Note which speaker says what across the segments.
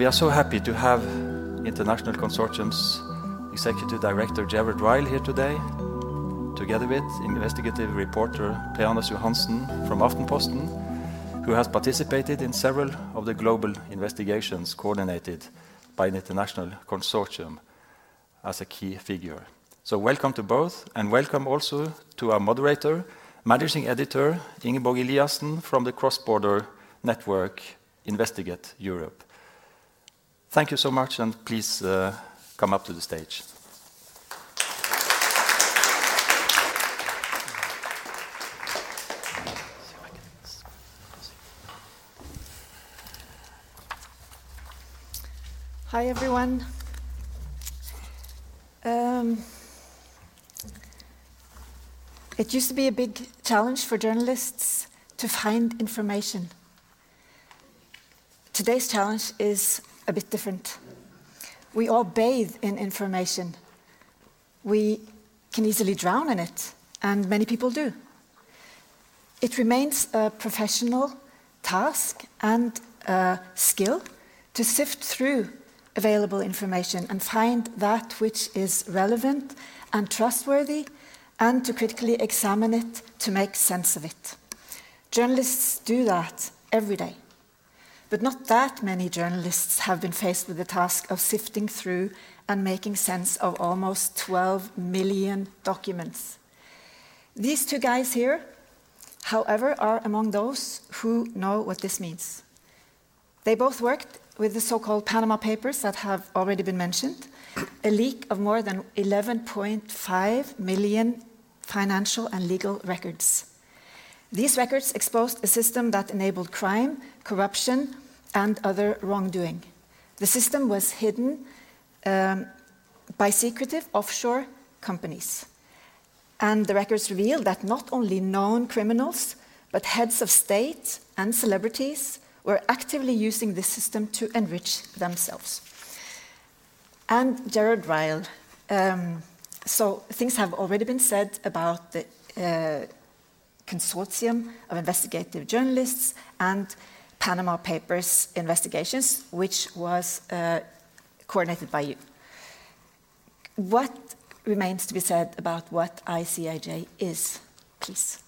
Speaker 1: We are so happy to have International Consortium's Executive Director, Gerard Ryle, here today, together with investigative reporter Per Anders Johansen from Aftenposten, who has participated in several of the global investigations coordinated by an international consortium as a key figure. So welcome to both, and welcome also to our moderator, Managing Editor Ingeborg Eliassen from the cross-border network Investigate Europe. Thank you so much, and please uh, come up to the stage.
Speaker 2: Hi, everyone. Um, it used to be a big challenge for journalists to find information. Today's challenge is a bit different. We all bathe in information. We can easily drown in it, and many people do. It remains a professional task and a skill to sift through available information and find that which is relevant and trustworthy, and to critically examine it to make sense of it. Journalists do that every day, but not that many journalists have been faced with the task of sifting through and making sense of almost 12 million documents. These two guys here, however, are among those who know what this means. They both worked with the so-called Panama Papers that have already been mentioned, a leak of more than 11.5 million financial and legal records. These records exposed a system that enabled crime, corruption, and other wrongdoing. The system was hidden um, by secretive offshore companies, and the records revealed that not only known criminals, but heads of state and celebrities were actively using this system to enrich themselves. And Gerard Ryle, um, so things have already been said about the uh, consortium of investigative journalists and Panama Papers investigations, which was uh, coordinated by you. What remains to be said about what ICIJ is, please?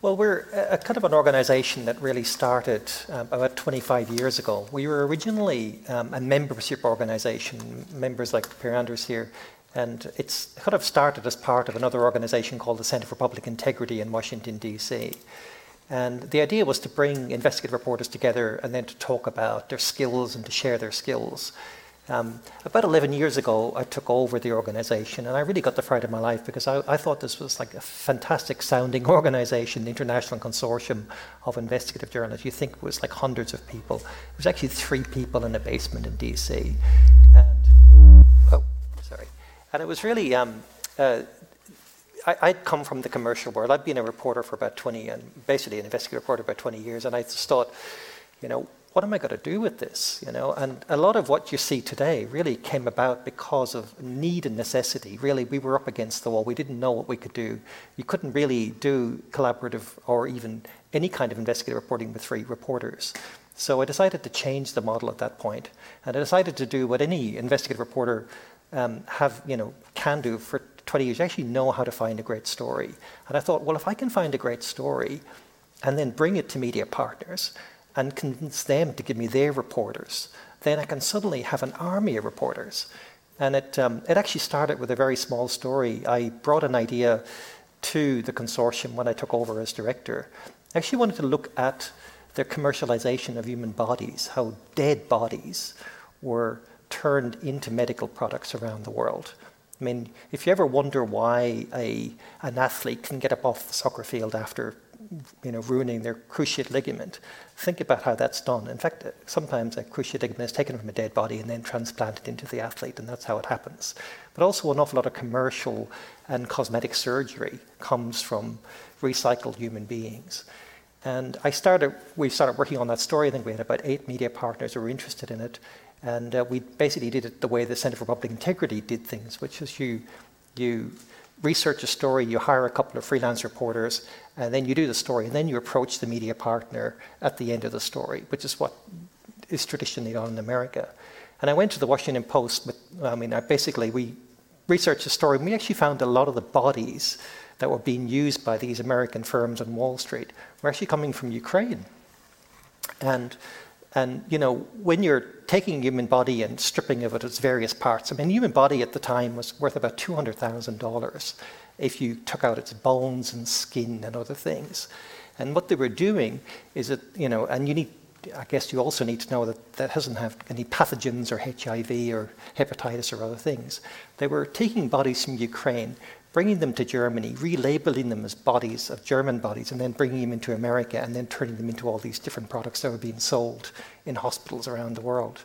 Speaker 3: Well, we're a kind of an organization that really started um, about 25 years ago. We were originally um, a membership organization, members like Per Anders here, and it's kind of started as part of another organization called the Center for Public Integrity in Washington, D.C. And the idea was to bring investigative reporters together and then to talk about their skills and to share their skills. Um, about 11 years ago, I took over the organization, and I really got the fright of my life because I, I thought this was like a fantastic-sounding organization, the International Consortium of Investigative Journalists. You think it was like hundreds of people. It was actually three people in a basement in D.C. And... Oh, sorry. And it was really... Um, uh, I'd come from the commercial world. I'd been a reporter for about 20, and basically an investigative reporter about 20 years, and I just thought, "You know, what am I gonna do with this?" You know, and a lot of what you see today really came about because of need and necessity. Really, we were up against the wall. We didn't know what we could do. You couldn't really do collaborative or even any kind of investigative reporting with three reporters. So I decided to change the model at that point, and I decided to do what any investigative reporter, um, have, you know, can do for 20 years, actually know how to find a great story. And I thought, "Well, if I can find a great story and then bring it to media partners and convince them to give me their reporters, then I can suddenly have an army of reporters." And it, um, it actually started with a very small story. I brought an idea to the consortium when I took over as director. I actually wanted to look at the commercialization of human bodies, how dead bodies were turned into medical products around the world. I mean, if you ever wonder why an athlete can get up off the soccer field after, you know, ruining their cruciate ligament, think about how that's done. In fact, sometimes a cruciate ligament is taken from a dead body and then transplanted into the athlete, and that's how it happens. But also, an awful lot of commercial and cosmetic surgery comes from recycled human beings. And I started, we started working on that story. I think we had about eight media partners who were interested in it, and uh, we basically did it the way the Center for Public Integrity did things, which is you you research a story, you hire a couple of freelance reporters, and then you do the story, and then you approach the media partner at the end of the story, which is what is traditionally done in America. And I went to the Washington Post. With, I mean, I basically we researched the story, and we actually found a lot of the bodies that were being used by these American firms on Wall Street were actually coming from Ukraine. And and you know, when you're taking a human body and stripping of it its various parts, I mean, human body at the time was worth about two hundred thousand dollars if you took out its bones and skin and other things. And what they were doing is that you know, and you need, I guess, you also need to know that that doesn't have any pathogens or HIV or hepatitis or other things. They were taking bodies from Ukraine, bringing them to Germany, relabeling them as bodies of German bodies, and then bringing them into America, and then turning them into all these different products that were being sold in hospitals around the world.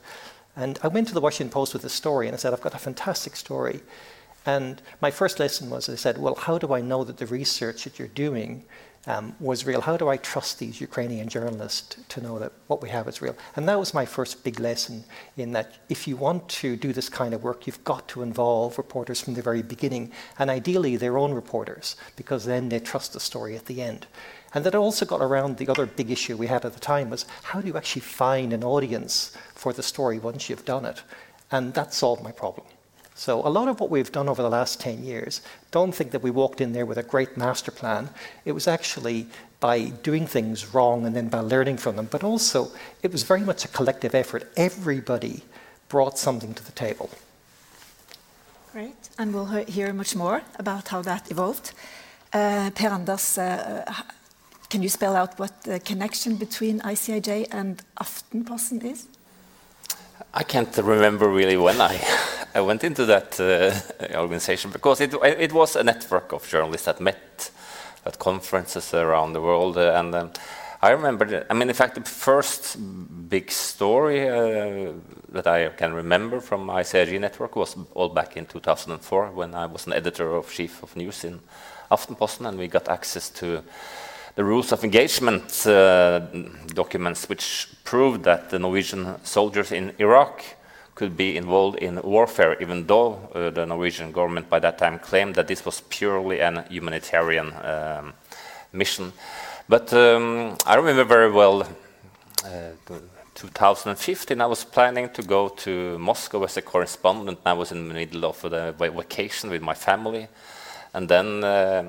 Speaker 3: And I went to the Washington Post with this story, and I said, I've got a fantastic story. And my first lesson was I said, Well, how do I know that the research that you're doing um, was real. How do I trust these Ukrainian journalists to know that what we have is real? And that was my first big lesson in that if you want to do this kind of work, you've got to involve reporters from the very beginning, and ideally their own reporters, because then they trust the story at the end. And that also got around the other big issue we had at the time was how do you actually find an audience for the story once you've done it? And that solved my problem. So a lot of what we've done over the last 10 years, don't think that we walked in there with a great master plan. It was actually by doing things wrong and then by learning from them, but also it was very much a collective effort. Everybody brought something to the table.
Speaker 2: Great, and we'll hear much more about how that evolved. Uh, per Anders, uh, can you spell out what the connection between ICIJ and Aftenposten is?
Speaker 4: I can't remember really when I, I went into that uh, organization because it, it was a network of journalists that met at conferences around the world. Uh, and um, I remember, I mean, in fact, the first big story uh, that I can remember from ICIJ network was all back in 2004 when I was an editor of chief of news in Aftenposten and we got access to the rules of engagement uh, documents, which proved that the Norwegian soldiers in Iraq could be involved in warfare, even though uh, the Norwegian government by that time claimed that this was purely an humanitarian um, mission. But um, I remember very well uh, 2015, I was planning to go to Moscow as a correspondent. I was in the middle of the vacation with my family. And then uh,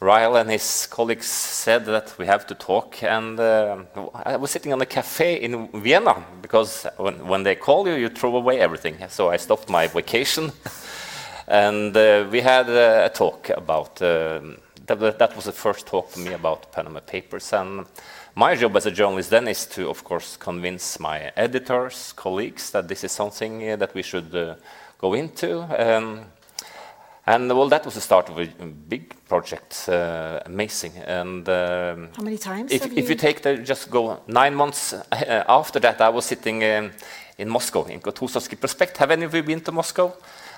Speaker 4: Ryle and his colleagues said that we have to talk, and uh, I was sitting on a cafe in Vienna because when, when, they call you, you throw away everything. So I stopped my vacation, and uh, we had uh, a talk about. Um, that, that was the first talk for me about Panama Papers, and my job as a journalist then is to, of course, convince my editors, colleagues that this is something uh, that we should uh, go into. Um, and well, that was the start of a big project, uh, amazing. And um,
Speaker 2: how many times?
Speaker 4: If, if you, take the just go nine months uh, after that, I was sitting um, in Moscow in Kutuzovsky Prospect. Have any of you been to Moscow?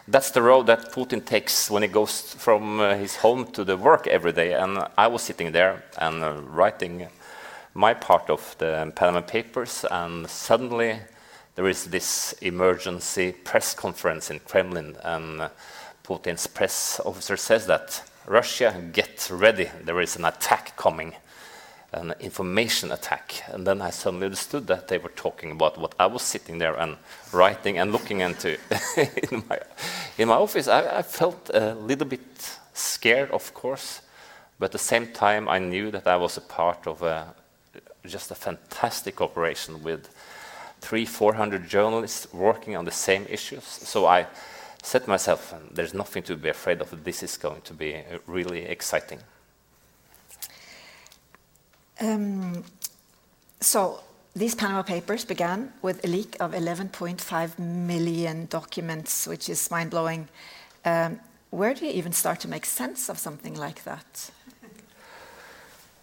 Speaker 4: That's the road that Putin takes when he goes from uh, his home to the work every day. And I was sitting there and uh, writing my part of the Panama Papers, and suddenly there is this emergency press conference in Kremlin, and Putin's press officer says that Russia, get ready, there is an attack coming, an information attack. And then I suddenly understood that they were talking about what I was sitting there and writing and looking into in, my, in my office. I, I felt a little bit scared, of course, but at the same time, I knew that I was a part of a, just a fantastic operation with three, four hundred journalists working on the same issues. So I said to myself, there's nothing to be afraid of. This is going to be really exciting.
Speaker 2: Um, so these Panama Papers began with a leak of 11.5 million documents, which is mind blowing. Um, where do you even start to make sense of something like that?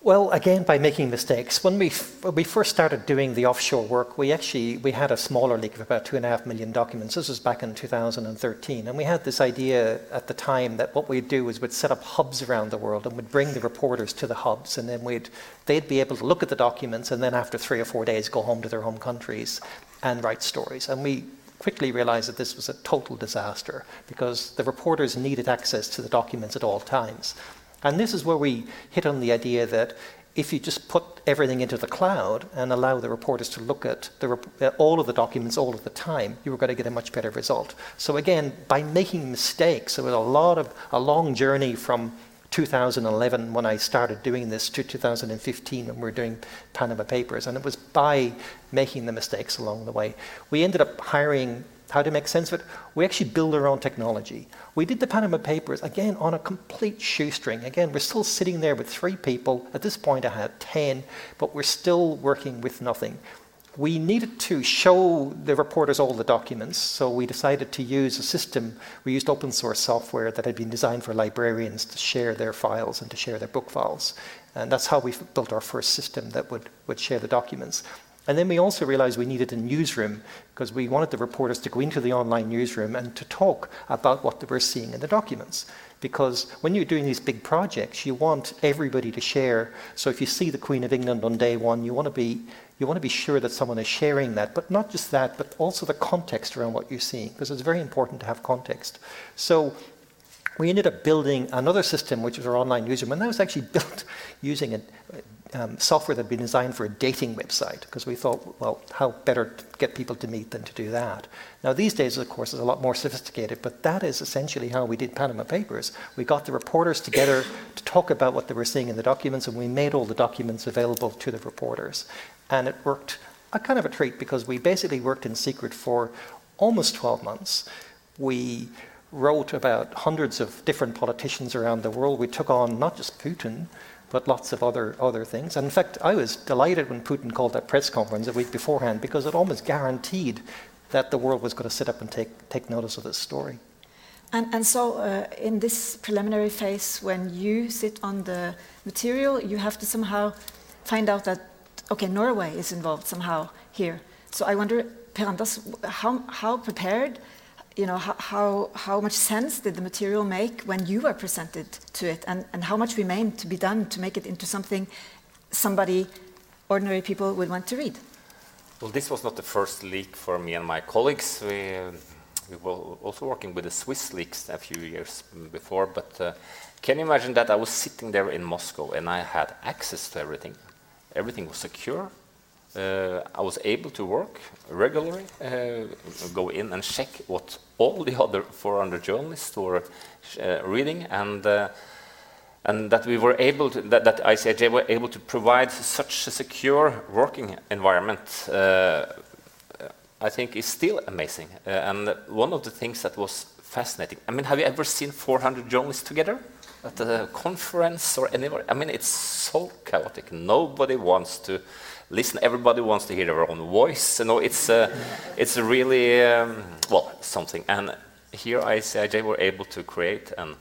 Speaker 3: Well, again, by making mistakes. When we, when we first started doing the offshore work, we actually we had a smaller leak of about two and a half million documents. This was back in 2013, and we had this idea at the time that what we'd do is we'd set up hubs around the world and we'd bring the reporters to the hubs, and then we'd they'd be able to look at the documents, and then after three or four days, go home to their home countries and write stories. And we quickly realized that this was a total disaster because the reporters needed access to the documents at all times. And this is where we hit on the idea that if you just put everything into the cloud and allow the reporters to look at rep- uh, all of the documents all of the time, you were going to get a much better result. So again, by making mistakes, it was a lot of a long journey from 2011 when I started doing this to 2015 when we were doing Panama Papers, and it was by making the mistakes along the way. We ended up hiring how to make sense of it. We actually build our own technology. We did the Panama Papers, again, on a complete shoestring. Again, we're still sitting there with three people. At this point, I had 10, but we're still working with nothing. We needed to show the reporters all the documents, so we decided to use a system. We used open source software that had been designed for librarians to share their files and to share their book files. And that's how we built our first system that would, would share the documents. And then we also realized we needed a newsroom because we wanted the reporters to go into the online newsroom and to talk about what they were seeing in the documents. Because when you're doing these big projects, you want everybody to share. So if you see the Queen of England on day one, you want to be you want to be sure that someone is sharing that, but not just that, but also the context around what you're seeing, because it's very important to have context. So we ended up building another system, which was our online newsroom, and that was actually built using a, um, software that had been designed for a dating website because we thought, well, how better to get people to meet than to do that. Now, these days, of course, it's a lot more sophisticated, but that is essentially how we did Panama Papers. We got the reporters together to talk about what they were seeing in the documents, and we made all the documents available to the reporters. And it worked a kind of a treat because we basically worked in secret for almost 12 months. We wrote about hundreds of different politicians around the world. We took on not just Putin, but lots of other, other things. And in fact, I was delighted when Putin called that press conference a week beforehand because it almost guaranteed that the world was going to sit up and take, take notice of this story.
Speaker 2: And, and so, uh, in this preliminary phase, when you sit on the material, you have to somehow find out that, okay, Norway is involved somehow here. So, I wonder, Per Anders, how, how prepared you know, how, how, much sense did the material make when you were presented to it, and, and how much remained to be done to make it into something somebody, ordinary people, would want to read?
Speaker 4: Well, this was not the first leak for me and my colleagues. We, we were also working with the Swiss leaks a few years before, but uh, can you imagine that I was sitting there in Moscow and I had access to everything? Everything was secure, uh, I was able to work regularly, uh, go in and check what all the other 400 journalists were uh, reading, and and that we were able to, that, that ICIJ were able to provide such a secure working environment, uh, I think is still amazing. Uh, and one of the things that was fascinating, I mean, have you ever seen 400 journalists together at a conference or anywhere? I mean, it's so chaotic. Nobody wants to listen. Everybody wants to hear their own voice. You know, it's uh, it's really um, well something. And here ICIJ were able to create a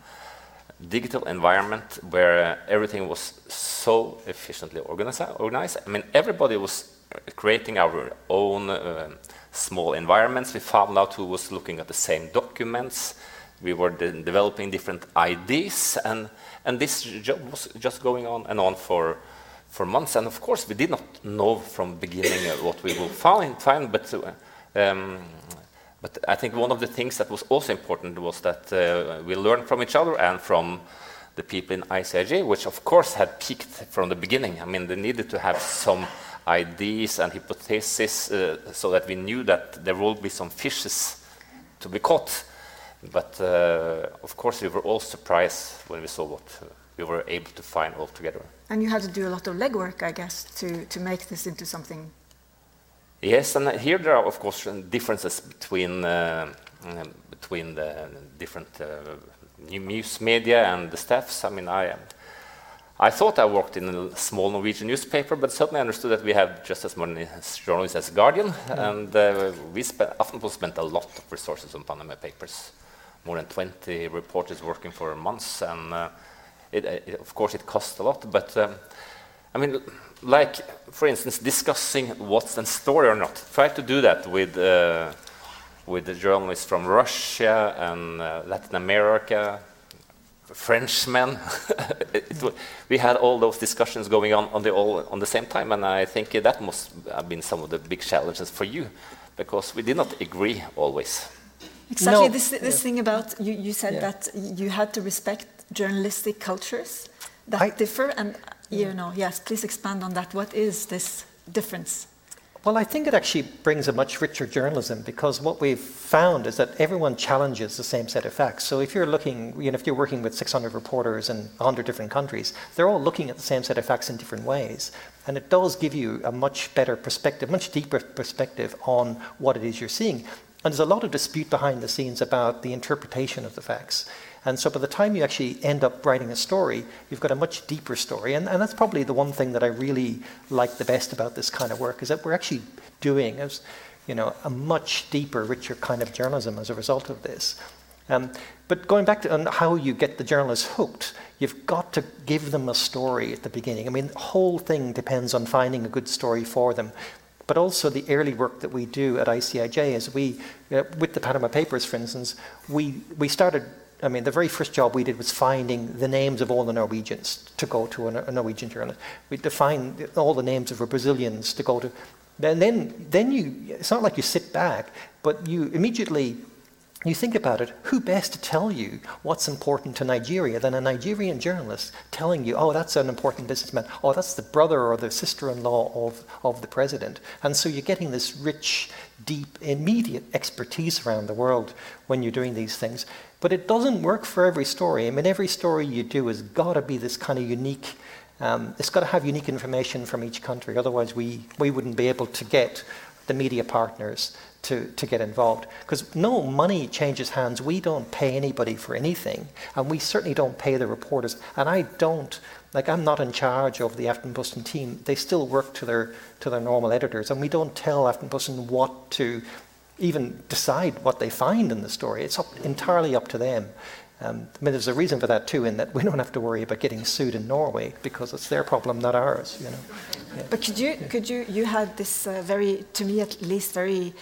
Speaker 4: digital environment where uh, everything was so efficiently organized. organized. I mean, everybody was creating our own uh, small environments. We found out who was looking at the same documents. We were de developing different IDs, and and this job was just going on and on for for months. And of course, we did not know from the beginning what we will find, find but, uh, um, but I think one of the things that was also important was that uh, we learned from each other and from the people in ICIJ, which of course had peaked from the beginning. I mean, they needed to have some ideas and hypotheses uh, so that we knew that there will be some fishes to be caught. But uh, of course, we were all surprised when we saw what we were able to find all together.
Speaker 2: And you had to do a lot of legwork, I guess, to, to make this into something.
Speaker 4: Yes, and here there are, of course, differences between, uh, between the different uh, news media and the staffs. I mean, I, I thought I worked in a small Norwegian newspaper, but suddenly I understood that we have just as many journalists as Guardian, mm. and uh, we spent, often spent a lot of resources on Panama Papers. More than 20 reporters working for months, and uh, it, it, of course, it costs a lot, but um, I mean, like, for instance, discussing what's in story or not. Try to do that with, uh, with the journalists from Russia and uh, Latin America, Frenchmen. we had all those discussions going on on the, all, on the same time, and I think that must have been some of the big challenges for you, because we did not agree always.
Speaker 2: Exactly. No. This, this yeah. thing about you, you said yeah. that you had to respect journalistic cultures that I, differ, and you know, yes, please expand on that. What is this difference?
Speaker 3: Well, I think it actually brings a much richer journalism because what we've found is that everyone challenges the same set of facts. So if you're looking, you know, if you're working with 600 reporters in 100 different countries, they're all looking at the same set of facts in different ways. And it does give you a much better perspective, much deeper perspective on what it is you're seeing. And there's a lot of dispute behind the scenes about the interpretation of the facts. And so by the time you actually end up writing a story, you've got a much deeper story. And, and that's probably the one thing that I really like the best about this kind of work is that we're actually doing as, you know, a much deeper, richer kind of journalism as a result of this. Um, but going back to how you get the journalists hooked, you've got to give them a story at the beginning. I mean, the whole thing depends on finding a good story for them. But also the early work that we do at ICIJ is we, uh, with the Panama Papers, for instance, we, we started I mean, the very first job we did was finding the names of all the Norwegians to go to a, a Norwegian journalist. We defined all the names of the Brazilians to go to. And then, then you, it's not like you sit back, but you immediately you think about it, who best to tell you what's important to Nigeria than a Nigerian journalist telling you, oh, that's an important businessman, oh, that's the brother or the sister in law of, of the president. And so you're getting this rich, deep, immediate expertise around the world when you're doing these things. But it doesn't work for every story. I mean, every story you do has got to be this kind of unique. Um, it's got to have unique information from each country. Otherwise, we, we wouldn't be able to get the media partners to, to get involved. Because no money changes hands. We don't pay anybody for anything. And we certainly don't pay the reporters. And I don't, like, I'm not in charge of the Aftenposten team. They still work to their, to their normal editors. And we don't tell Aftenposten what to even decide what they find in the story. It's up, entirely up to them. Um, I mean, there's a reason for that too, in that we don't have to worry about getting sued in Norway because it's their problem, not ours. You know.
Speaker 2: Yeah. But could you, could you, you had this uh, very, to me at least, very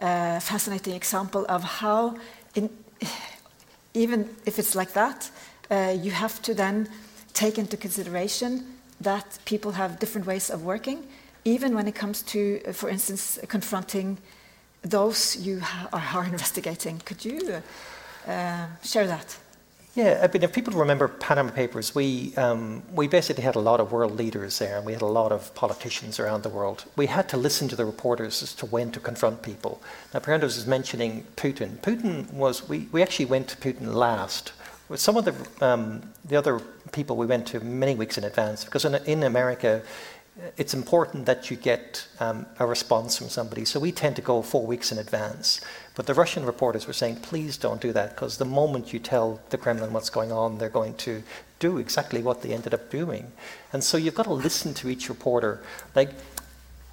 Speaker 2: uh, fascinating example of how, in, even if it's like that, uh, you have to then take into consideration that people have different ways of working, even when it comes to, uh, for instance, confronting those you are investigating. Could you uh, share that?
Speaker 3: Yeah, I mean, if people remember Panama Papers, we, um, we basically had a lot of world leaders there, and we had a lot of politicians around the world. We had to listen to the reporters as to when to confront people. Now, Per Anders was mentioning Putin. Putin was, we, we actually went to Putin last. With some of the, um, the other people we went to many weeks in advance, because in, in America, it's important that you get um, a response from somebody. So we tend to go four weeks in advance. But the Russian reporters were saying, please don't do that, because the moment you tell the Kremlin what's going on, they're going to do exactly what they ended up doing. And so you've got to listen to each reporter. Like,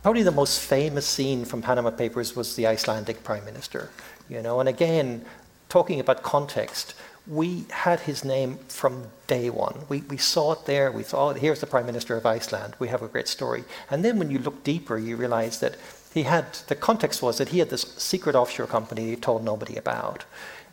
Speaker 3: probably the most famous scene from Panama Papers was the Icelandic prime minister. You know, and again, talking about context, we had his name from day one. We, we saw it there. We thought, oh, here's the Prime Minister of Iceland. We have a great story. And then when you look deeper, you realize that he had, the context was that he had this secret offshore company he told nobody about.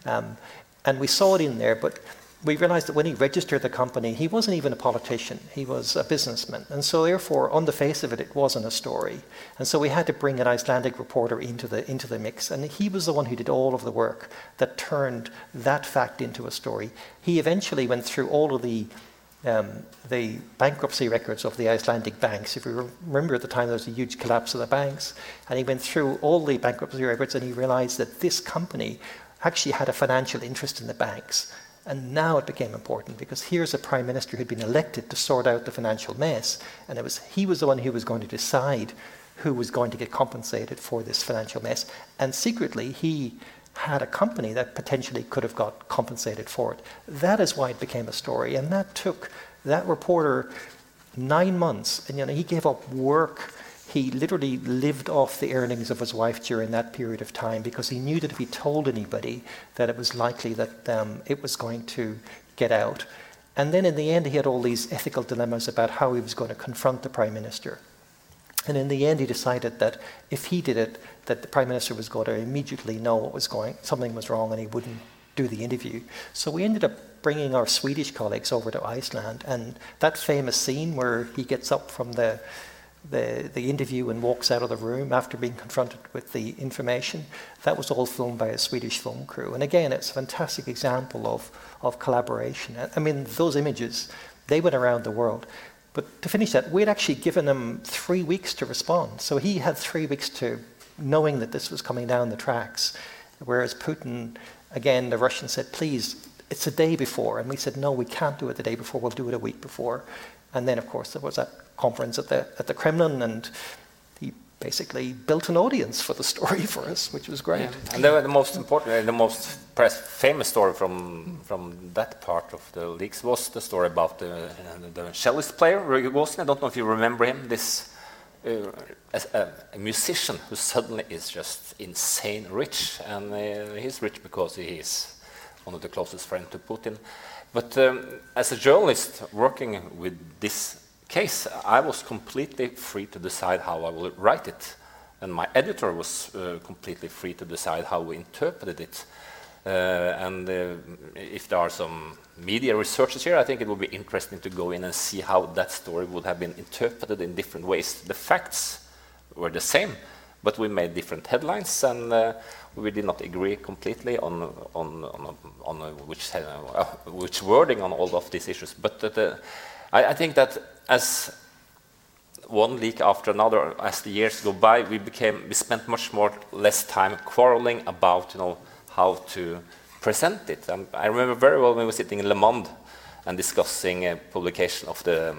Speaker 3: Um, and we saw it in there, but we realized that when he registered the company, he wasn't even a politician, he was a businessman. And so, therefore, on the face of it, it wasn't a story. And so, we had to bring an Icelandic reporter into the, into the mix. And he was the one who did all of the work that turned that fact into a story. He eventually went through all of the um, the bankruptcy records of the Icelandic banks. If you remember at the time, there was a huge collapse of the banks, and he went through all the bankruptcy records and he realized that this company actually had a financial interest in the banks. And now it became important because here's a prime minister who'd been elected to sort out the financial mess, and it was he was the one who was going to decide who was going to get compensated for this financial mess. And secretly, he had a company that potentially could have got compensated for it. That is why it became a story, and that took that reporter nine months, and you know he gave up work he literally lived off the earnings of his wife during that period of time because he knew that if he told anybody that it was likely that um, it was going to get out. And then in the end, he had all these ethical dilemmas about how he was going to confront the prime minister. And in the end, he decided that if he did it, that the prime minister was going to immediately know what was going, something was wrong, and he wouldn't do the interview. So we ended up bringing our Swedish colleagues over to Iceland, and that famous scene where he gets up from the the, the interview and walks out of the room after being confronted with the information. That was all filmed by a Swedish film crew. And again, it's a fantastic example of, of collaboration. I mean, those images, they went around the world. But to finish that, we'd actually given him three weeks to respond. So he had three weeks to knowing that this was coming down the tracks. Whereas Putin, again, the Russians said, please, it's a day before. And we said, no, we can't do it the day before, we'll do it a week before. And then, of course, there was that conference at the, at the Kremlin, and he basically built an audience for the story for us, which was great. Yeah.
Speaker 4: And the, the most important, uh, the most press, famous story from, from that part of the leaks was the story about the, the cellist player, Roldugin. I don't know if you remember him, this uh, a, a, musician who suddenly is just insane rich, and uh, he's rich because he is one of the closest friends to Putin. But um, as a journalist working with this case, I was completely free to decide how I will write it, and my editor was uh, completely free to decide how we interpreted it. Uh, and uh, if there are some media researchers here, I think it would be interesting to go in and see how that story would have been interpreted in different ways. The facts were the same, but we made different headlines, and uh, we did not agree completely on on on, on which uh, which wording on all of these issues. But the, I, I, think that as one leak after another, as the years go by, we became we spent much more less time quarreling about you know how to present it. I remember very well when we were sitting in Le Monde and discussing a publication of the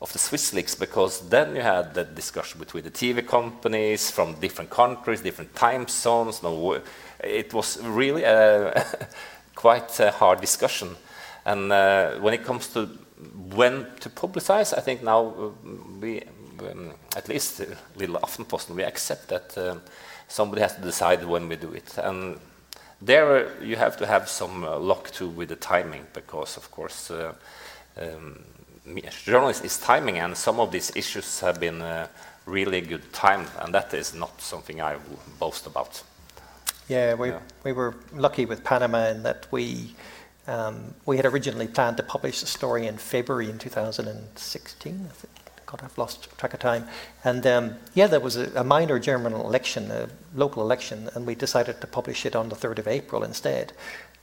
Speaker 4: of the Swiss leaks, because then you had the discussion between the TV companies from different countries, different time zones. No, it was really a, quite a hard discussion. And uh, when it comes to when to publicize, I think now uh, we, um, at least little Aftenposten, we accept that uh, somebody has to decide when we do it. And there uh, you have to have some uh, luck too with the timing because, of course, uh, um, journalism is timing, and some of these issues have been uh, really good timed, and that is not something I will boast about.
Speaker 3: Yeah, we, yeah. we were lucky with Panama in that we um, we had originally planned to publish the story in February in 2016. I think God, I've lost track of time. And um, yeah, there was a, a, minor German election, a local election, and we decided to publish it on the 3rd of April instead.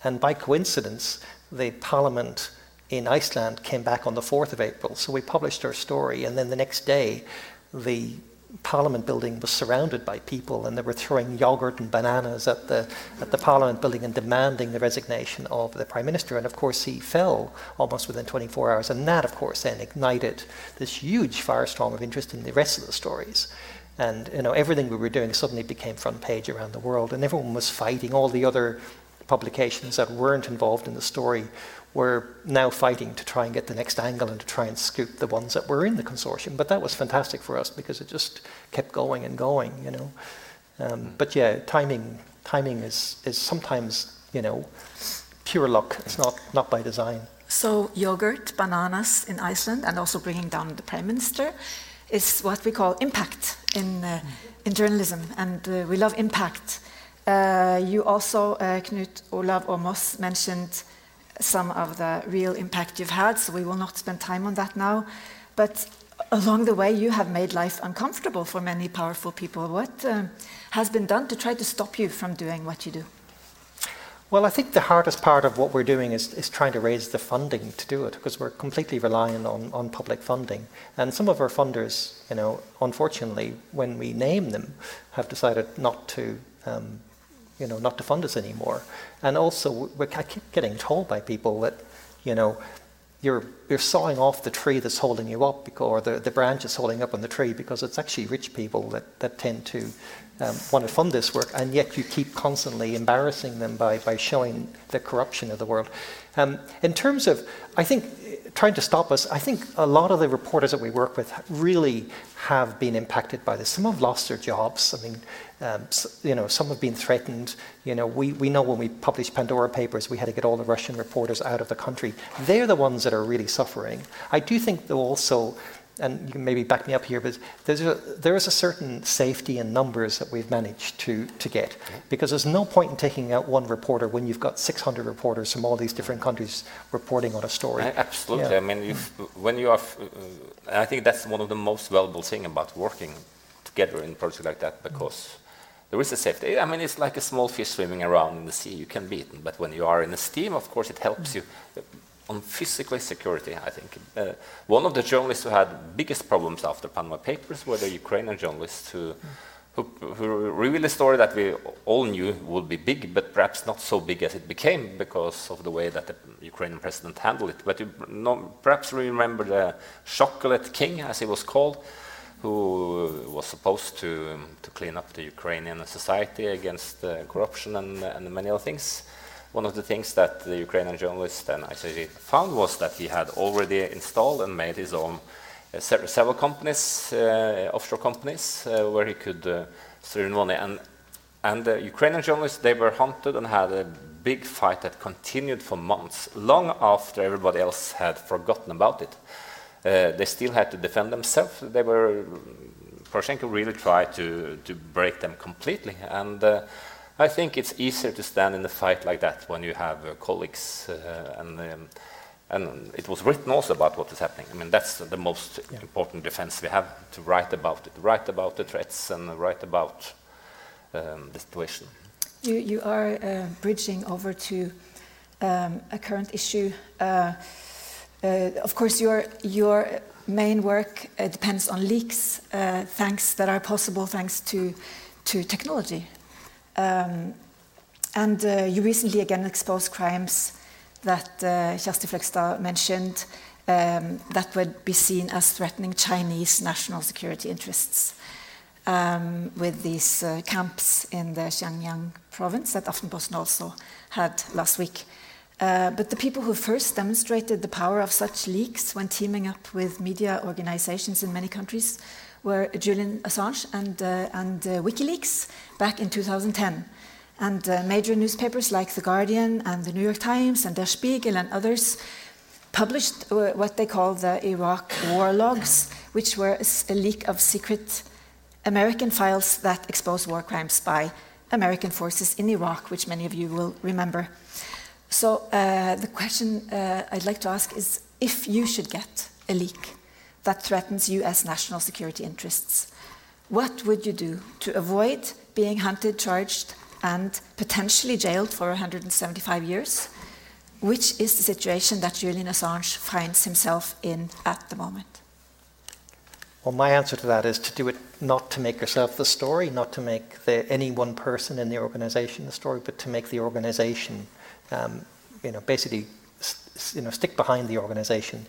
Speaker 3: And by coincidence, the parliament in Iceland came back on the 4th of April. So we published our story, and then the next day, the Parliament building was surrounded by people, and they were throwing yogurt and bananas at the at the Parliament building and demanding the resignation of the Prime Minister. And of course, he fell almost within 24 hours, and that, of course, then ignited this huge firestorm of interest in the rest of the stories. And you know, everything we were doing suddenly became front page around the world, and everyone was fighting. All the other publications that weren't involved in the story were now fighting to try and get the next angle and to try and scoop the ones that were in the consortium. But that was fantastic for us because it just kept going and going, you know. Um, but yeah, timing timing is is sometimes you know pure luck. It's not not by design.
Speaker 2: So yogurt, bananas in Iceland, and also bringing down the prime minister, is what we call impact in uh, in journalism, and uh, we love impact. Uh, you also, uh, Knut Olav Åmås, mentioned some of the real impact you've had, so we will not spend time on that now. But along the way, you have made life uncomfortable for many powerful people. What uh, has been done to try to stop you from doing what you do?
Speaker 3: Well, I think the hardest part of what we're doing is, is trying to raise the funding to do it because we're completely reliant on, on public funding. And some of our funders, you know, unfortunately, when we name them, have decided not to um, you know, not to fund us anymore. And also, I keep getting told by people that, you know, you're, you're sawing off the tree that's holding you up, because, or the, the branch is holding up on the tree, because it's actually rich people that, that tend to um, want to fund this work, and yet you keep constantly embarrassing them by, by showing the corruption of the world. Um, in terms of, I think, trying to stop us, I think a lot of the reporters that we work with really have been impacted by this. Some have lost their jobs. I mean, um, so, you know, some have been threatened. You know, we, we know when we published Pandora Papers, we had to get all the Russian reporters out of the country. They're the ones that are really suffering. I do think, though, also, and you can maybe back me up here, but there's a, there is a certain safety in numbers that we've managed to, to get. Because there's no point in taking out one reporter when you've got 600 reporters from all these different countries reporting on a story.
Speaker 4: Absolutely. Yeah. I mean, when you are, uh, I think that's one of the most valuable things about working together in a project like that, because there is a safety. I mean, it's like a small fish swimming around in the sea. You can be eaten, but when you are in a steam, of course, it helps you. on physical security, I think. Uh, one of the journalists who had biggest problems after Panama Papers were the Ukrainian journalists who, who, who revealed a story that we all knew would be big, but perhaps not so big as it became because of the way that the Ukrainian president handled it. But you know, perhaps remember the Chocolate King, as he was called, who was supposed to, um, to clean up the Ukrainian society against uh, corruption and, and many other things one of the things that the Ukrainian journalist and ICIJ found was that he had already installed and made his own uh, several companies, uh, offshore companies, where he could stream money. And, and the Ukrainian journalists, they were hunted and had a big fight that continued for months, long after everybody else had forgotten about it. Uh, they still had to defend themselves. They were, Poroshenko really tried to, to break them completely. And uh, I think it's easier to stand in a fight like that when you have uh, colleagues uh, and um, and it was written also about what is happening. I mean, that's the most yeah. important defense we have to write about it, write about the threats, and write about um, the situation.
Speaker 2: You, you are uh, bridging over to um, a current issue. Uh, uh, of course, your your main work uh, depends on leaks, thanks that are possible thanks to to technology. Um, and uh, you recently again exposed crimes that uh, Kjersti Fløgstad mentioned um, that would be seen as threatening Chinese national security interests. Um, with these uh, camps in the Xinjiang province that Aftenposten also had last week. Uh, but the people who first demonstrated the power of such leaks when teaming up with media organizations in many countries were Julian Assange and, uh, and uh, WikiLeaks back in 2010. And uh, major newspapers like The Guardian and The New York Times and Der Spiegel and others published what they call the Iraq war logs, which were a leak of secret American files that exposed war crimes by American forces in Iraq, which many of you will remember. So, uh, the question uh, I'd like to ask is if you should get a leak that threatens US national security interests. What would you do to avoid being hunted, charged, and potentially jailed for 175 years? Which is the situation that Julian Assange finds himself in at the moment?
Speaker 3: Well, my answer to that is to do it not to make yourself the story, not to make the, any one person in the organization the story, but to make the organization, um, you know, basically, you know, stick behind the organization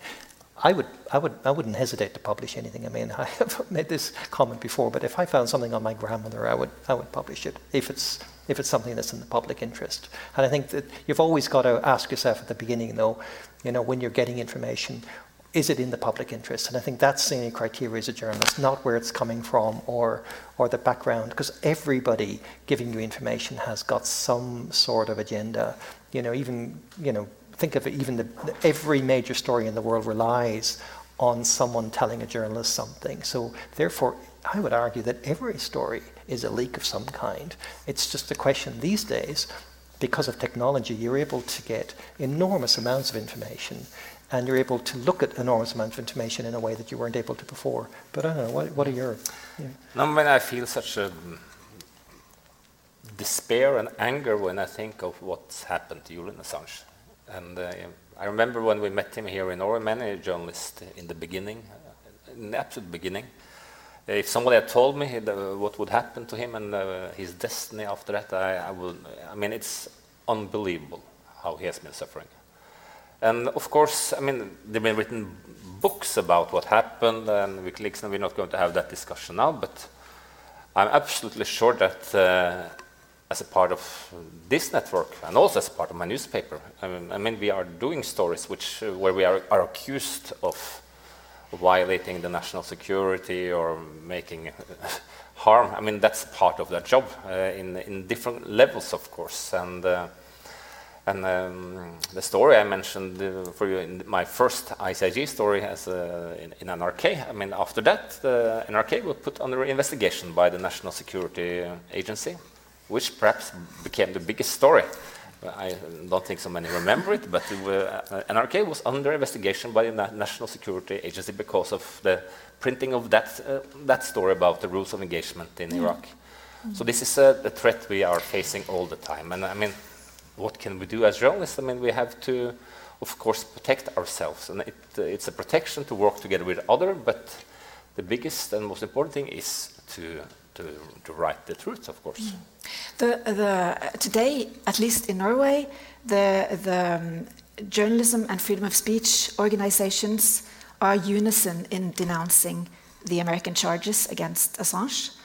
Speaker 3: I would, I would, I wouldn't hesitate to publish anything. I mean, I have made this comment before, but if I found something on my grandmother, I would, I would publish it if it's, if it's something that's in the public interest. And I think that you've always got to ask yourself at the beginning, though, you know, when you're getting information, is it in the public interest? And I think that's the only criteria as a journalist, not where it's coming from or, or the background, because everybody giving you information has got some sort of agenda. You know, even, you know, think of it, even the, every major story in the world relies on someone telling a journalist something. So, therefore, I would argue that every story is a leak of some kind. It's just a question these days, because of technology, you're able to get enormous amounts of information and you're able to look at enormous amounts of information in a way that you weren't able to before. But I don't know, what, what are your.
Speaker 4: Yeah. No, when I feel such a despair and anger when I think of what's happened to Julian Assange. And uh, I remember when we met him here in Norway, many journalists in the beginning, in the absolute beginning, if somebody had told me the, what would happen to him and uh, his destiny after that, I, I would. I mean, it's unbelievable how he has been suffering. And of course, I mean, there've been written books about what happened and and we're not going to have that discussion now. But I'm absolutely sure that uh, as a part of this network and also as a part of my newspaper. I mean, I mean we are doing stories which, uh, where we are, are, accused of violating the national security or making harm. I mean, that's part of that job uh, in, in different levels, of course. And, uh, and um, the story I mentioned uh, for you in my first ICIJ story as uh, in, in, NRK, I mean, after that, the NRK was put under investigation by the National Security Agency which perhaps became the biggest story. I don't think so many remember it, but it uh, NRK was under investigation by the Na National Security Agency because of the printing of that, uh, that story about the rules of engagement in mm. Iraq. Mm. So this is a, a, threat we are facing all the time. And I mean, what can we do as journalists? I mean, we have to of course, protect ourselves. And it, uh, it's a protection to work together with others, but the biggest and most important thing is to, to, to write the truth, of course. Mm.
Speaker 2: The, the, today, at least in Norway, the, the um, journalism and freedom of speech organizations are unison in denouncing the American charges against Assange.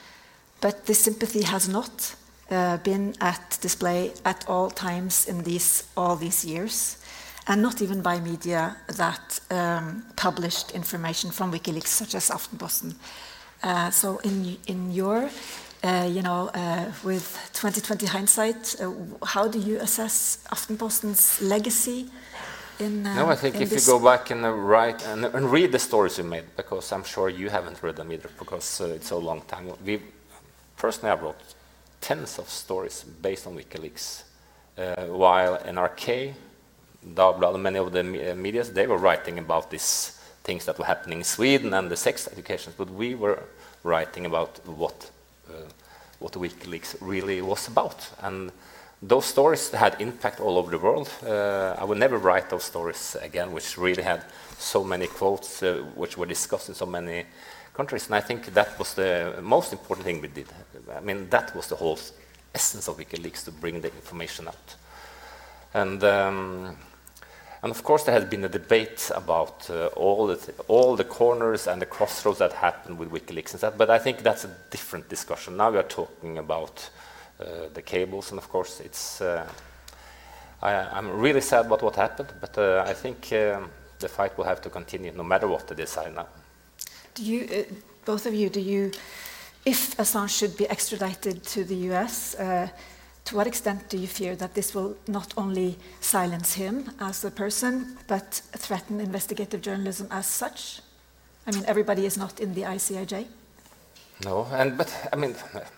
Speaker 2: But this sympathy has not uh, been at display at all times in these, all these years, and not even by media that um, published information from WikiLeaks, such as Aftenposten. Uh, so, in, in your, uh, you know, uh, with 2020 hindsight, uh, how do you assess Aftenposten's legacy? In,
Speaker 4: uh, no, I think if you go back and write and, and, read the stories you made, because I'm sure you haven't read them either, because it's a long time. We, personally, I wrote tens of stories based on WikiLeaks. Uh, while NRK, Dagbladet, many of the me uh, medias, they were writing about these things that were happening in Sweden and the sex educations, but we were writing about what uh, what WikiLeaks really was about. And those stories had impact all over the world. Uh, I would never write those stories again, which really had so many quotes, uh, which were discussed in so many countries. And I think that was the most important thing we did. I mean, that was the whole essence of WikiLeaks to bring the information out. And, um, and of course, there has been a debate about uh, all, the all the corners and the crossroads that happened with WikiLeaks and that, but I think that's a different discussion. Now we are talking about uh, the cables, and of course, it's. Uh, I, am really sad about what happened, but uh, I think um, the fight will have to continue no matter what they decide now.
Speaker 2: Do you, uh, both of you, do you, if Assange should be extradited to the US, uh, to what extent do you fear that this will not only silence him as a person, but threaten investigative journalism as such? I mean, everybody is not in the ICIJ.
Speaker 4: No, and but I mean,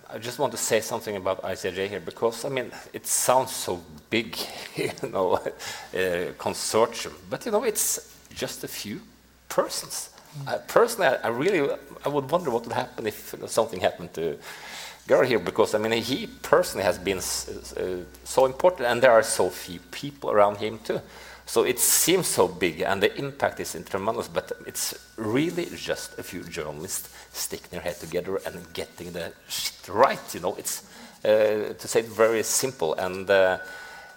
Speaker 4: I just want to say something about ICIJ here because I mean, it sounds so big, you know, uh, consortium, but you know, it's just a few persons. Uh, personally, I, I, really I would wonder what would happen if you know, something happened to Gary here, because I mean he personally has been uh, so important, and there are so few people around him too. So it seems so big, and the impact is tremendous. But it's really just a few journalists sticking their head together and getting the shit right. You know, it's uh, to say it very simple and. Uh,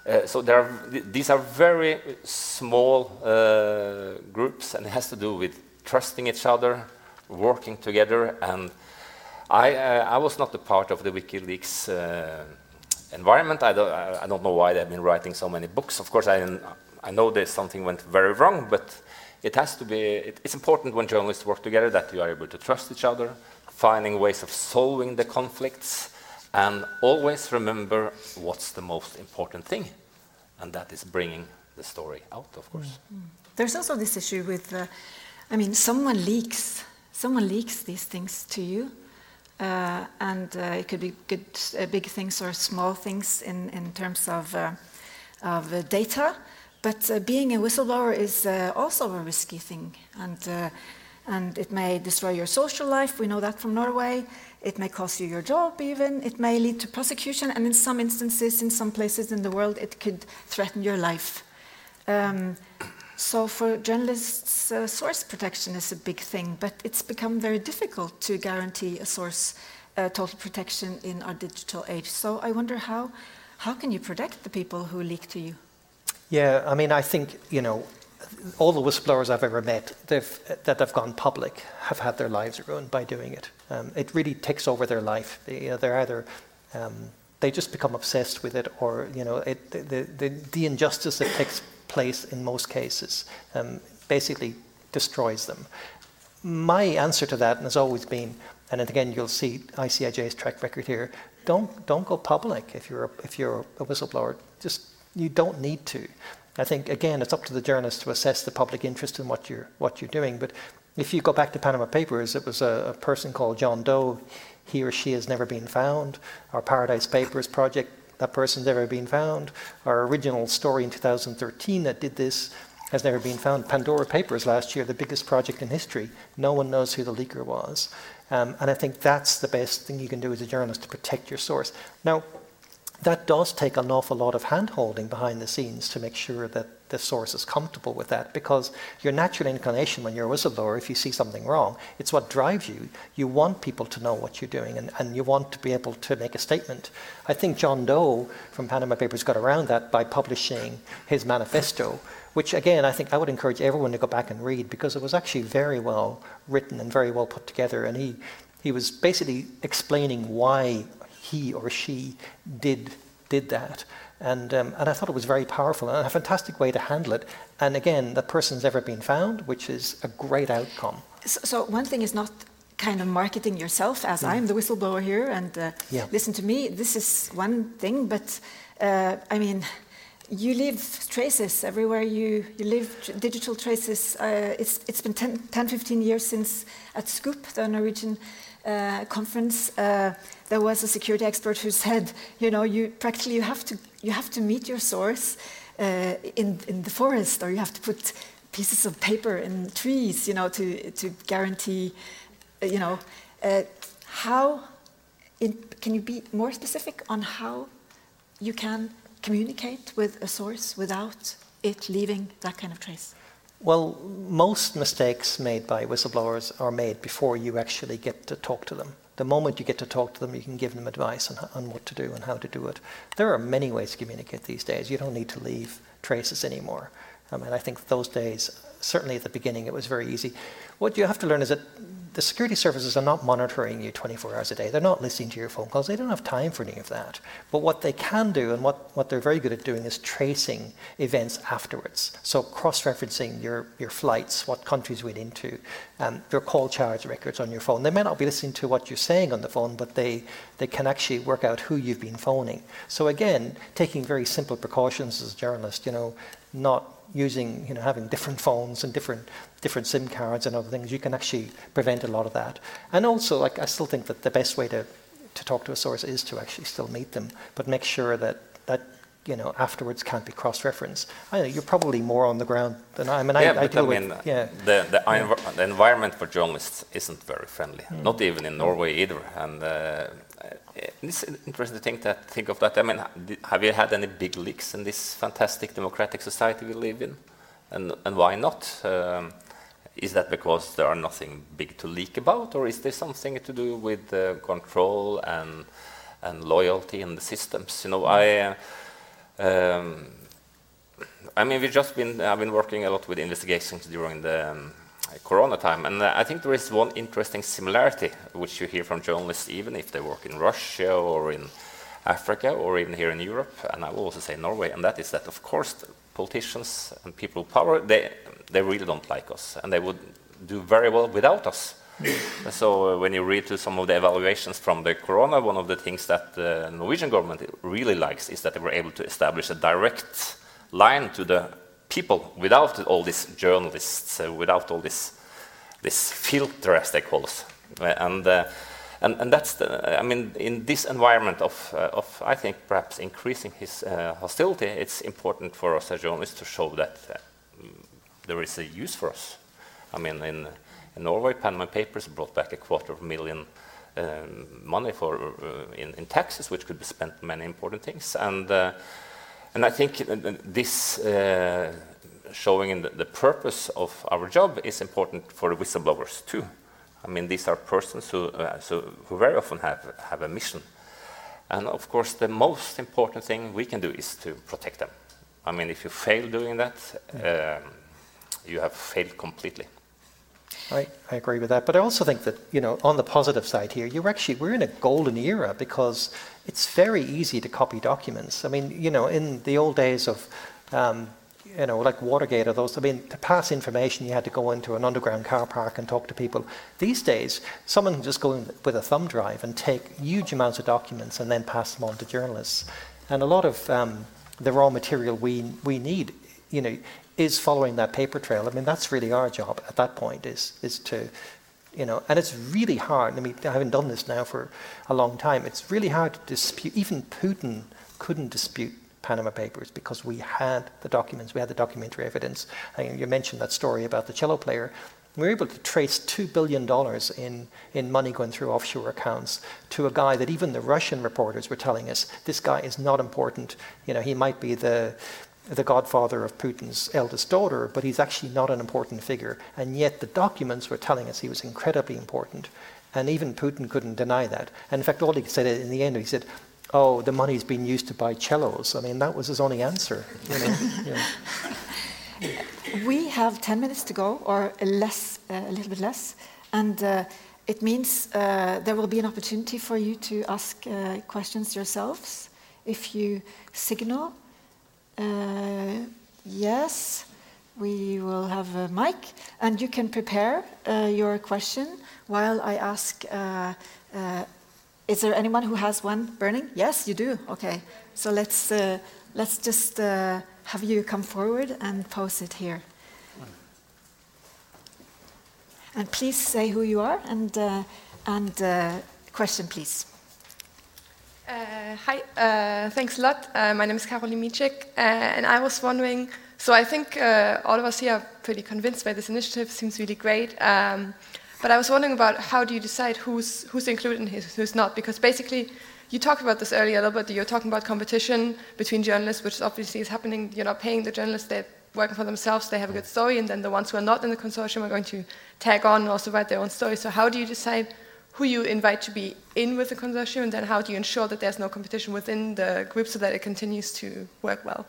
Speaker 4: uh, so there are, these are very small uh, groups, and it has to do with trusting each other, working together. And I, uh, I was not a part of the WikiLeaks uh, environment. I don't, I don't know why they've been writing so many books. Of course, I, I know that something went very wrong, but it has to be, it, it's important when journalists work together that you are able to trust each other, finding ways of solving the conflicts, and always remember what's the most important thing, and that is bringing the story out, of course. Mm.
Speaker 2: There's also this issue with uh, I mean, someone leaks, someone leaks these things to you, uh, and uh, it could be good, uh, big things or small things in, in terms of, uh, of uh, data. But uh, being a whistleblower is also a risky thing, and, and it may destroy your social life. We know that from Norway. It may cost you your job, even. It may lead to prosecution, and in some instances, in some places in the world, it could threaten your life. Um, so for journalists, uh, source protection is a big thing, but it's become very difficult to guarantee a source uh, total protection in our digital age. So I wonder how, how can you protect the people who leak to you?
Speaker 3: Yeah, I mean, I think, you know, all the whistleblowers I've ever met that have gone public have had their lives ruined by doing it. Um, it really takes over their life. They, are uh, either um, they just become obsessed with it, or you know, it, the, the, the injustice that takes place in most cases um, basically destroys them. My answer to that has always been, and again you'll see ICIJ's track record here, don't don't go public if you're a, if you're a whistleblower. Just you don't need to. I think again it's up to the journalist to assess the public interest in what you're what you're doing. But if you go back to Panama Papers, it was a, a person called John Doe. He or she has never been found. Our Paradise Papers project that person's ever been found. Our original story in 2013 that did this has never been found. Pandora Papers last year, the biggest project in history. No one knows who the leaker was. Um, and I think that's the best thing you can do as a journalist to protect your source. Now, that does take an awful lot of hand holding behind the scenes to make sure that the source is comfortable with that because your natural inclination when you're a whistleblower, if you see something wrong, it's what drives you. You want people to know what you're doing and, and you want to be able to make a statement. I think John Doe from Panama Papers got around that by publishing his manifesto, which again, I think I would encourage everyone to go back and read because it was actually very well written and very well put together. And he, he was basically explaining why he or she did, did that. And, um, and I thought it was very powerful and a fantastic way to handle it. And again, the person's never been found, which is a great outcome.
Speaker 2: So, so one thing is not kind of marketing yourself as mm. I'm the whistleblower here and uh, yeah. listen to me. This is one thing, but uh, I mean, you leave traces everywhere you, you leave digital traces. Uh, it's, it's been 10, 10, 15 years since at SKUP, the Norwegian uh, conference, uh, there was a security expert who said, you know, you practically you have to you have to meet your source uh, in in the forest, or you have to put pieces of paper in trees, you know, to to guarantee, uh, you know, uh, how. In, can you be more specific on how you can communicate with a source without it leaving that kind of trace?
Speaker 3: Well, most mistakes made by whistleblowers are made before you actually get to talk to them. The moment you get to talk to them, you can give them advice on, on what to do and how to do it. There are many ways to communicate these days. You don't need to leave traces anymore. I mean, I think those days, certainly at the beginning, it was very easy. What you have to learn is that the security services are not monitoring you 24 hours a day. They're not listening to your phone calls. They don't have time for any of that. But what they can do, and what, what they're very good at doing, is tracing events afterwards. So cross referencing your, your flights, what countries went into, um, your call charge records on your phone. They may not be listening to what you're saying on the phone, but they, they can actually work out who you've been phoning. So again, taking very simple precautions as a journalist, you know, not using, you know, having different phones and different different SIM cards and other things, you can actually prevent a lot of that. And also, like, I still think that the best way to, to talk to a source is to actually still meet them, but make sure that that you know afterwards can't be cross-referenced. I know you're probably more on the ground than I. I mean,
Speaker 4: yeah,
Speaker 3: I, I
Speaker 4: but I mean,
Speaker 3: with, yeah.
Speaker 4: the the, yeah. the, environment for journalists isn't very friendly, mm. not even in Norway either. And uh, it's interesting to think that think of that. I mean, have you had any big leaks in this fantastic democratic society we live in? And and why not? Um, is that because there are nothing big to leak about, or is there something to do with uh, control and and loyalty in the systems? You know, I. Um, I mean, we've just been. I've been working a lot with investigations during the um, Corona time, and uh, I think there is one interesting similarity which you hear from journalists, even if they work in Russia or in Africa or even here in Europe, and I will also say Norway, and that is that, of course, politicians and people with power, they, they really don't like us, and they would do very well without us. so uh, when you read to some of the evaluations from the corona, one of the things that the Norwegian government really likes is that they were able to establish a direct line to the people without all these journalists, uh, without all this, this filter, as they call us. Uh, and uh, and, and that's the, I mean, in this environment of, uh, of I think, perhaps increasing his uh, hostility, it's important for us as journalists to show that uh, there is a use for us. I mean, in, in Norway, Panama Papers brought back a quarter of a million um, money for, uh, in, in, taxes, which could be spent on many important things. And, and I think this uh, showing the, the purpose of our job is important for the whistleblowers too. I mean, these are persons who, uh, so, who very often have, have a mission. And of course, the most important thing we can do is to protect them. I mean, if you fail doing that, um, you have failed completely.
Speaker 3: I, I agree with that, but I also think that you know, on the positive side here, you're actually we're in a golden era because it's very easy to copy documents. I mean, you know, in the old days of um, you know, like Watergate or those. I mean, to pass information, you had to go into an underground car park and talk to people. These days, someone can just go in with a thumb drive and take huge amounts of documents and then pass them on to journalists. And a lot of um, the raw material we we need, you know, is following that paper trail. I mean, that's really our job at that point is is to you know, and it's really hard. I mean, I haven't done this now for a long time. It's really hard to dispute. Even Putin couldn't dispute Panama Papers because we had the documents, we had the documentary evidence. You mentioned that story about the cello player. We were able to trace $2 billion in, in money going through offshore accounts to a guy that even the Russian reporters were telling us this guy is not important. You know, he might be the, the godfather of Putin's eldest daughter, but he's actually not an important figure. And yet the documents were telling us he was incredibly important. And even Putin couldn't deny that. And in fact, all he said in the end, he said, oh, the money's been used to buy cellos. I mean, that was his only answer. You know,
Speaker 2: know. We have 10 minutes to go, or less, uh, a little bit less. And uh, it means uh, there will be an opportunity for you to ask uh, questions yourselves. If you signal, uh, yes, we will have a mic, and you can prepare uh, your question while I ask is there anyone who has one burning? Yes, you do. Okay. So let's, uh, let's just uh, have you come forward and pose it here. And please say who you are and, uh, and uh, question, please.
Speaker 5: Uh, hi, uh, thanks a lot. my name is Caroline Micek, and I was wondering so I think all of us here are pretty convinced by this initiative, seems really great. Um, but I was wondering about how do you decide who's, who's included and who's not? Because basically, you talked about this earlier a little bit. You're talking about competition between journalists, which obviously is happening. You're not paying the journalists, they're working for themselves, they have a good story, and then the ones who are not in the consortium are going to tag on and also write their own story. So, how do you decide who you invite to be in with the consortium, and then how do you ensure that there's no competition within the group so that it continues to work well?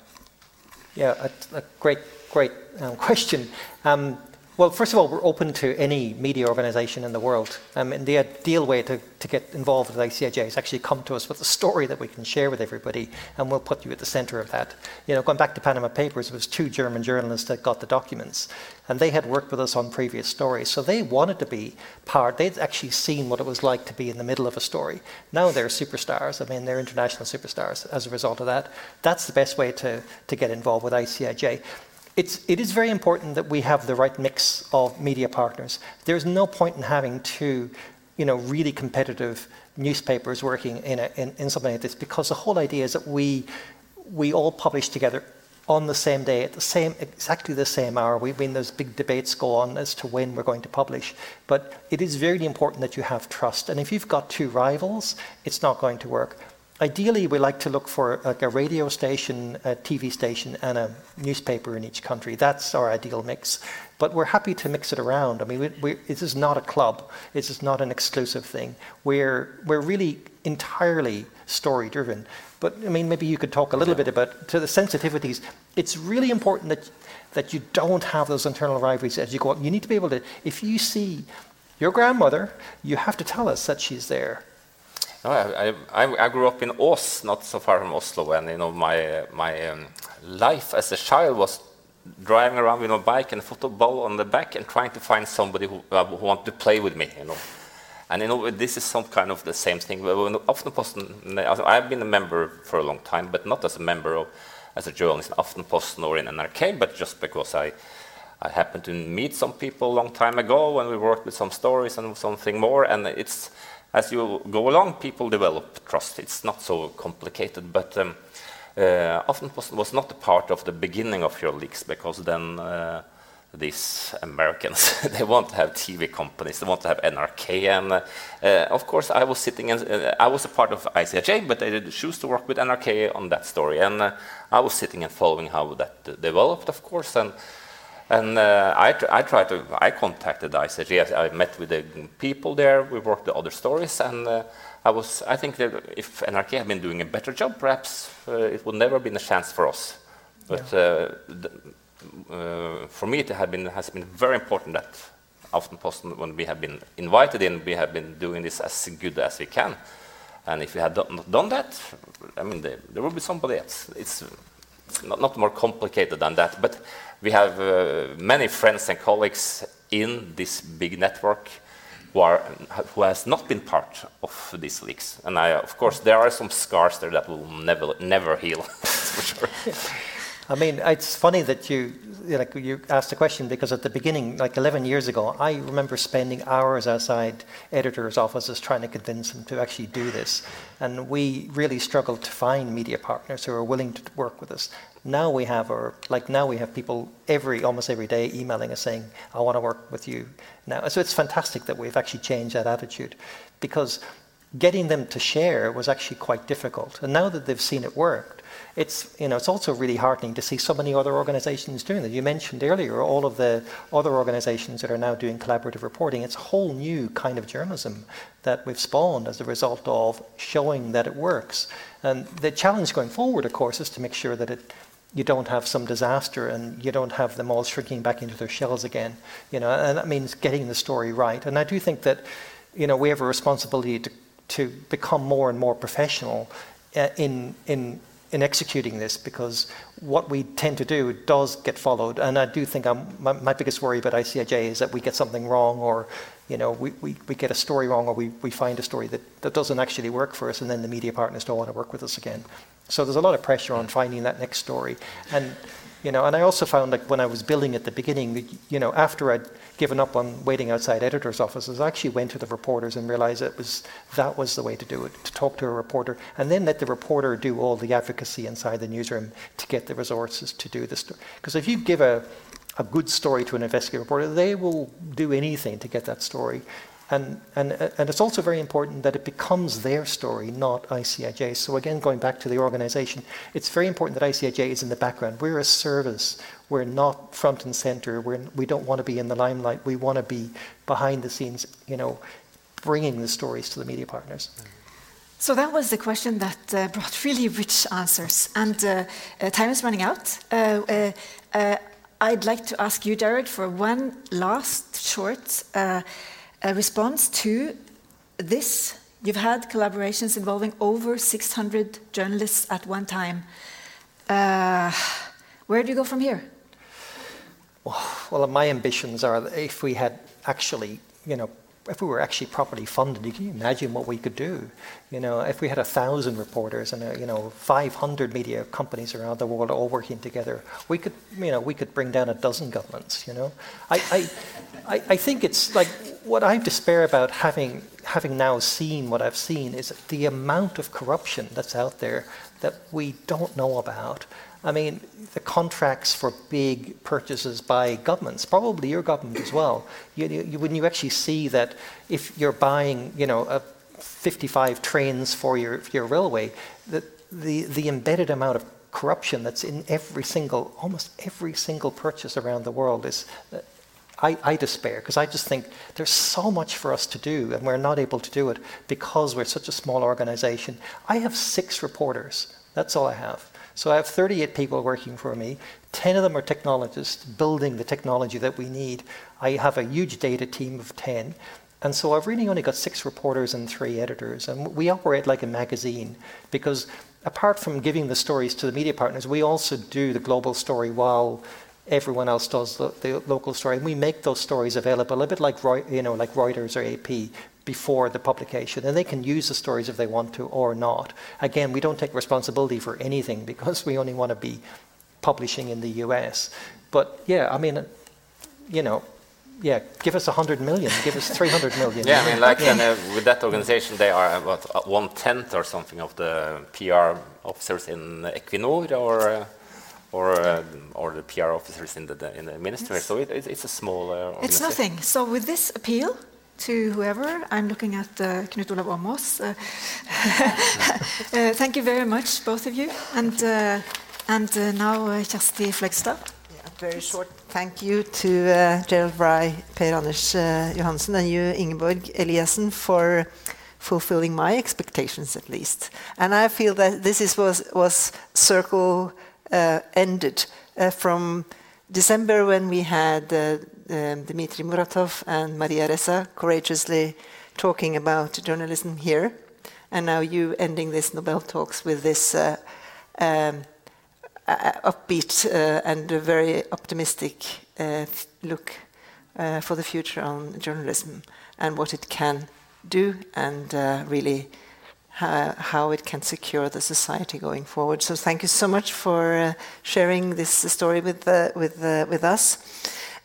Speaker 3: Yeah, a, a great, great um, question. Um, well, first of all, we're open to any media organisation in the world. Um, and the ideal way to, to get involved with ICIJ is actually come to us with a story that we can share with everybody, and we'll put you at the centre of that. You know, going back to Panama Papers, it was two German journalists that got the documents, and they had worked with us on previous stories, so they wanted to be part. They'd actually seen what it was like to be in the middle of a story. Now they're superstars. I mean, they're international superstars as a result of that. That's the best way to, to get involved with ICIJ it's, it is very important that we have the right mix of media partners. There's no point in having two, you know, really competitive newspapers working in, a, in, in something like this because the whole idea is that we, we all publish together on the same day at the same exactly the same hour. We mean those big debates go on as to when we're going to publish, but it is very important that you have trust. And if you've got two rivals, it's not going to work. Ideally, we like to look for like a radio station, a TV station, and a newspaper in each country. That's our ideal mix. But we're happy to mix it around. I mean, we, we, this is not a club. This is not an exclusive thing. We're, we're really entirely story driven. But I mean, maybe you could talk a little bit about to the sensitivities. It's really important that that you don't have those internal rivalries as you go on. You need to be able to, if you see your grandmother, you have to tell us that she's there
Speaker 4: no, I, I, I, grew up in Ås, not so far from Oslo, and you know my my um, life as a child was driving around with a bike and a football on the back and trying to find somebody who, uh, who wanted to play with me, you know. And you know this is some kind of the same thing. Aftenposten, I've been a member for a long time, but not as a member of as a journalist in Aftenposten or in an NRK, but just because I I happened to meet some people a long time ago when we worked with some stories and something more, and it's as you go along, people develop trust. It's not so complicated, but um, uh, Aftenposten was not a part of the beginning of your leaks because then uh, these Americans they want to have TV companies, they want to have NRK, and uh, of course I was sitting in, uh, I was a part of ICIJ, but I did choose to work with NRK on that story, and uh, I was sitting and following how that developed, of course, and and uh, I, I tried to, I contacted ICIJ. I met with the people there. We worked the other stories, and uh, I was, I think that if NRK had been doing a better job, perhaps uh, it would never have been a chance for us. But yeah. Uh, the, uh, for me, it had been, has been very important that Aftenposten, when we have been invited in, we have been doing this as good as we can. And if we had not done that, I mean, there, there would be somebody else. It's, it's not, not more complicated than that. But we have uh, many friends and colleagues in this big network who, are, who has not been part of these leaks. And I, of course, there are some scars there that will never, never heal, for sure.
Speaker 3: I mean, it's funny that you, like, you asked the question because at the beginning, like 11 years ago, I remember spending hours outside editors' offices trying to convince them to actually do this. And we really struggled to find media partners who are willing to work with us. Now we have our like now we have people every almost every day emailing us saying, "I want to work with you now." So it's fantastic that we've actually changed that attitude, because getting them to share was actually quite difficult. And now that they've seen it work, it's you know it's also really heartening to see so many other organizations doing that. You mentioned earlier all of the other organizations that are now doing collaborative reporting. It's a whole new kind of journalism that we've spawned as a result of showing that it works. And the challenge going forward, of course, is to make sure that it you don't have some disaster and you don't have them all shrinking back into their shells again. You know, and that means getting the story right. And I do think that, you know, we have a responsibility to, to become more and more professional uh, in in in executing this because what we tend to do does get followed. And I do think my, my, biggest worry about ICIJ is that we get something wrong or you know, we, we, we get a story wrong or we, we find a story that, that doesn't actually work for us and then the media partners don't want to work with us again. So there's a lot of pressure on finding that next story. And you know, and I also found like when I was building at the beginning, you know, after I'd given up on waiting outside editors' offices, I actually went to the reporters and realized it was that was the way to do it, to talk to a reporter, and then let the reporter do all the advocacy inside the newsroom to get the resources to do this. Because if you give a a good story to an investigative reporter, they will do anything to get that story. And, and, and it's also very important that it becomes their story, not ICIJ. So again, going back to the organization, it's very important that ICIJ is in the background. We're a service. We're not front and center. We're, we don't want to be in the limelight. We want to be behind the scenes, you know, bringing the stories to the media partners.
Speaker 2: So that was the question that uh, brought really rich answers. And uh, uh, time is running out. Uh, uh, uh, I'd like to ask you, Gerard, for one last short a response to this. You've had collaborations involving over 600 journalists at one time. Uh, where do you go from here?
Speaker 3: Well, my ambitions are that if we had actually, you know, if we were actually properly funded, you can imagine what we could do. You know, if we had a thousand reporters and a, you know 500 media companies around the world all working together, we could, you know, we could bring down a dozen governments. You know, I, I, I, I think it's like what I despair about having having now seen what I've seen is the amount of corruption that's out there that we don't know about. I mean, the contracts for big purchases by governments, probably your government as well. You, you, when you actually see that if you're buying, you know, 55 trains for your, for your railway, the, the, the embedded amount of corruption that's in every single, almost every single purchase around the world is I, I despair because I just think there's so much for us to do and we're not able to do it because we're such a small organization. I have six reporters. That's all I have. So I have 38 people working for me. 10 of them are technologists building the technology that we need. I have a huge data team of 10. And so I've really only got six reporters and three editors. And we operate like a magazine because apart from giving the stories to the media partners, we also do the global story while everyone else does the, the, local story. And we make those stories available a bit like you know like Reuters or AP before the publication, and they can use the stories if they want to or not. Again, we don't take responsibility for anything because we only want to be publishing in the U.S. But yeah, I mean, you know. Yeah, give us 100 million, give us 300 million.
Speaker 4: yeah, I mean, like yeah. uh, with that organization, they are about one tenth or something of the PR officers in Equinor, or uh, or uh, or the PR officers in the in the ministry. Yes. So it, it's a small. Uh,
Speaker 2: it's nothing. So with this appeal to whoever, I'm looking at uh, Knut Olav Åmås. Uh, uh, thank you very much, both of you, and uh, and now Kjersti Fløgstad.
Speaker 6: Yeah, very short thank you to Gerard Ryle, Per Anders Johansen, and you, Ingeborg Eliassen, for fulfilling my expectations at least. And I feel that this is, was was circle uh, ended uh, from December when we had uh, um, Dmitry Muratov and Maria Ressa courageously talking about journalism here, and now you ending this Nobel talks with this um, upbeat uh, and very optimistic uh, look uh, for the future on journalism and what it can do and really uh, how it can secure the society going forward. So thank you so much for uh, sharing this story with, uh, with, uh, with us.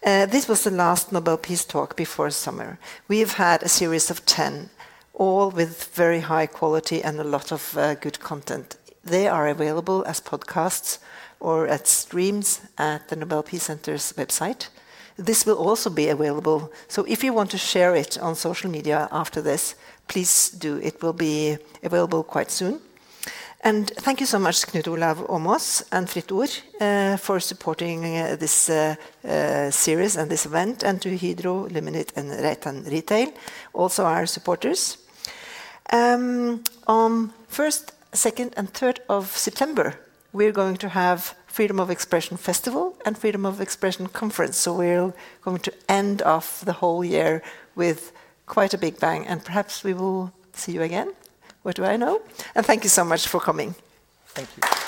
Speaker 6: Uh, this was the last Nobel Peace Talk before summer. We've had a series of 10, all with very high quality and a lot of uh, good content. They are available as podcasts or at streams at the Nobel Peace Center's website. This will also be available. So if you want to share it on social media after this, please do. It will be available quite soon. And thank you so much, Knut Olav Åmås and Fritt Ord, uh, for supporting uh, this uh, series and this event, and to Hydro, Luminit, and Reitan Retail, also our supporters. Um, on 1st, 2nd, and 3rd of September, we're going to have Freedom of Expression Festival and Freedom of Expression Conference. So we're going to end off the whole year with quite a big bang, and perhaps we will see you again. What do I know? And thank you so much for coming.
Speaker 3: Thank you.